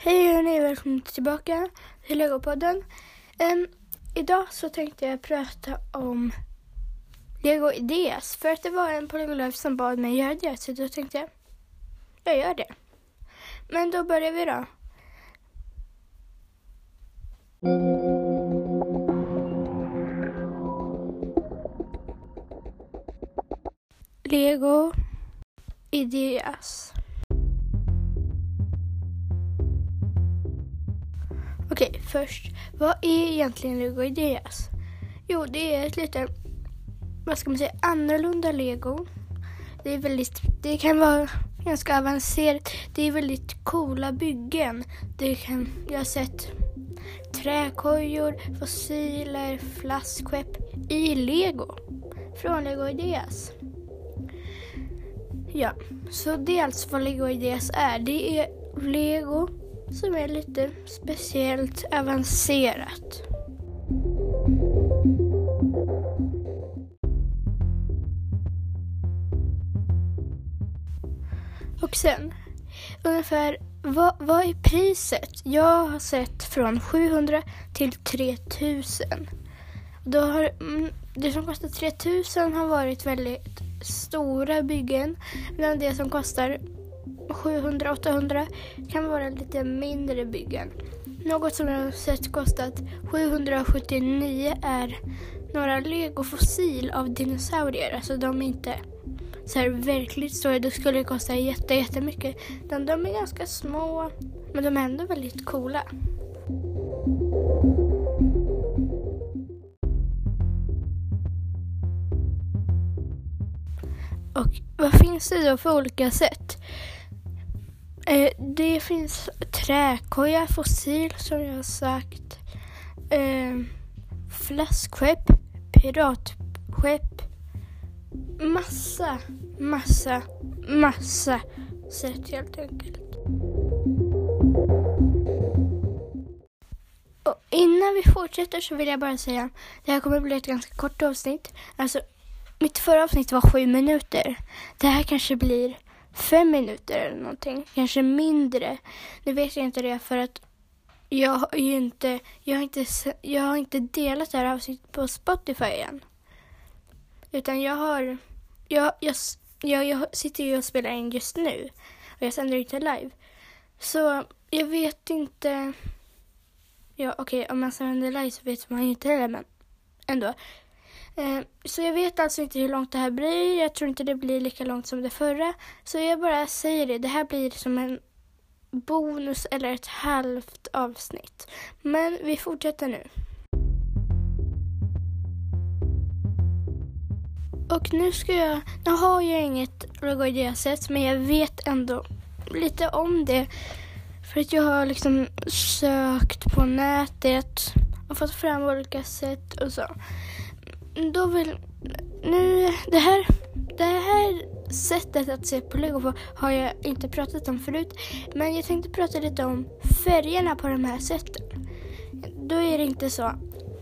Hej hörni, Välkomna tillbaka till Legopodden. Um, idag så tänkte jag prata om Lego Ideas. För att det var en på Lego Life som bad mig göra det, så då tänkte jag, jag gör det. Men då börjar vi då. Lego Ideas. Okej, först. Vad är egentligen Lego Ideas? Jo, det är ett lite, vad ska man säga, annorlunda Lego. Det är väldigt, det kan vara ganska avancerat. Det är väldigt coola byggen. Det kan, jag har sett träkojor, fossiler, flaskskepp i Lego. Från Lego Ideas. Ja, så det är alltså vad Lego Ideas är. Det är Lego som är lite speciellt avancerat. Och sen, ungefär, vad, vad är priset? Jag har sett från 700 till 3000. Då har, mm, det som kostar 3000 har varit väldigt stora byggen medan det som kostar 700-800 kan vara lite mindre byggen. Något som jag har sett kostat 779 är några legofossil av dinosaurier. Alltså de är inte så här verkligt stora. Det skulle kosta jätte, jättemycket. Men de är ganska små men de är ändå väldigt coola. Och vad finns det då för olika sätt? Eh, det finns träkoja, fossil som jag har sagt. Eh, flaskskepp, piratskepp. Massa, massa, massa sätt helt enkelt. Och innan vi fortsätter så vill jag bara säga, det här kommer bli ett ganska kort avsnitt. Alltså, mitt förra avsnitt var sju minuter. Det här kanske blir fem minuter eller någonting. Kanske mindre. Nu vet jag inte det för att jag har ju inte, jag har inte, jag har inte delat det här avsnittet på Spotify än. Utan jag har, jag, jag, jag, jag sitter ju och spelar in just nu. Och jag sänder inte live. Så jag vet inte. Ja okej, okay, om man sänder live så vet man ju inte heller, men ändå. Eh, så jag vet alltså inte hur långt det här blir. Jag tror inte det blir lika långt som det förra. Så jag bara säger det. Det här blir som en bonus eller ett halvt avsnitt. Men vi fortsätter nu. Och nu ska jag, nu har jag inget Logoidea-sätt men jag vet ändå lite om det. För att jag har liksom sökt på nätet och fått fram olika sätt och så då vill... Nu, det här, det här sättet att se på Lego på har jag inte pratat om förut. Men jag tänkte prata lite om färgerna på de här sätten. Då är det inte så.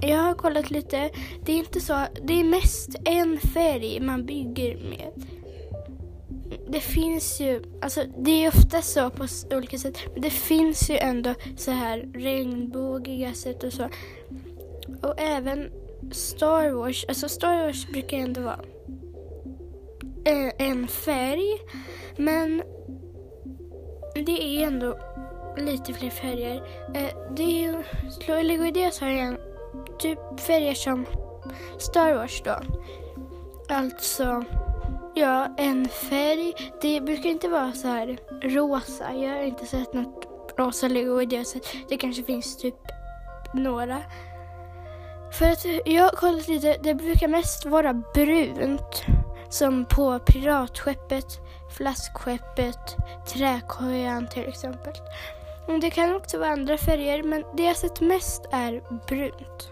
Jag har kollat lite. Det är inte så. Det är mest en färg man bygger med. Det finns ju, alltså det är ofta så på olika sätt. Men det finns ju ändå så här regnbågiga sätt och så. Och även Star Wars, alltså Star Wars brukar ändå vara eh, en färg. Men det är ändå lite fler färger. Eh, det är, Lego Ideas har en typ färger som Star Wars då. Alltså, ja, en färg. Det brukar inte vara så här rosa. Jag har inte sett något rosa Lego Ideas. Det kanske finns typ några. För att jag har kollat lite, det brukar mest vara brunt. Som på piratskeppet, flaskskeppet, träkojan till exempel. Det kan också vara andra färger men det jag sett mest är brunt.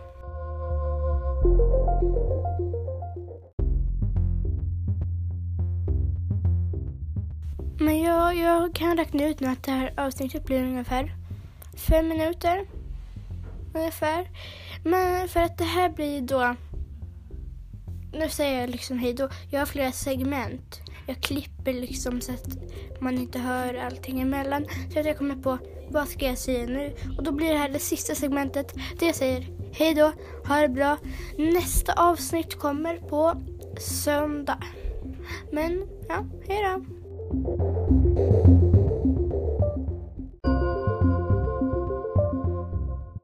Men jag, jag kan räkna ut nu att det här avsnittet blir ungefär fem minuter. Ungefär. Men för att det här blir ju då... Nu säger jag liksom hej då. Jag har flera segment. jag klipper liksom så att man inte hör allting emellan. Så att jag kommer på vad ska jag säga nu? Och då blir det här det sista segmentet där jag säger hej då, ha det bra. Nästa avsnitt kommer på söndag. Men ja, hej då.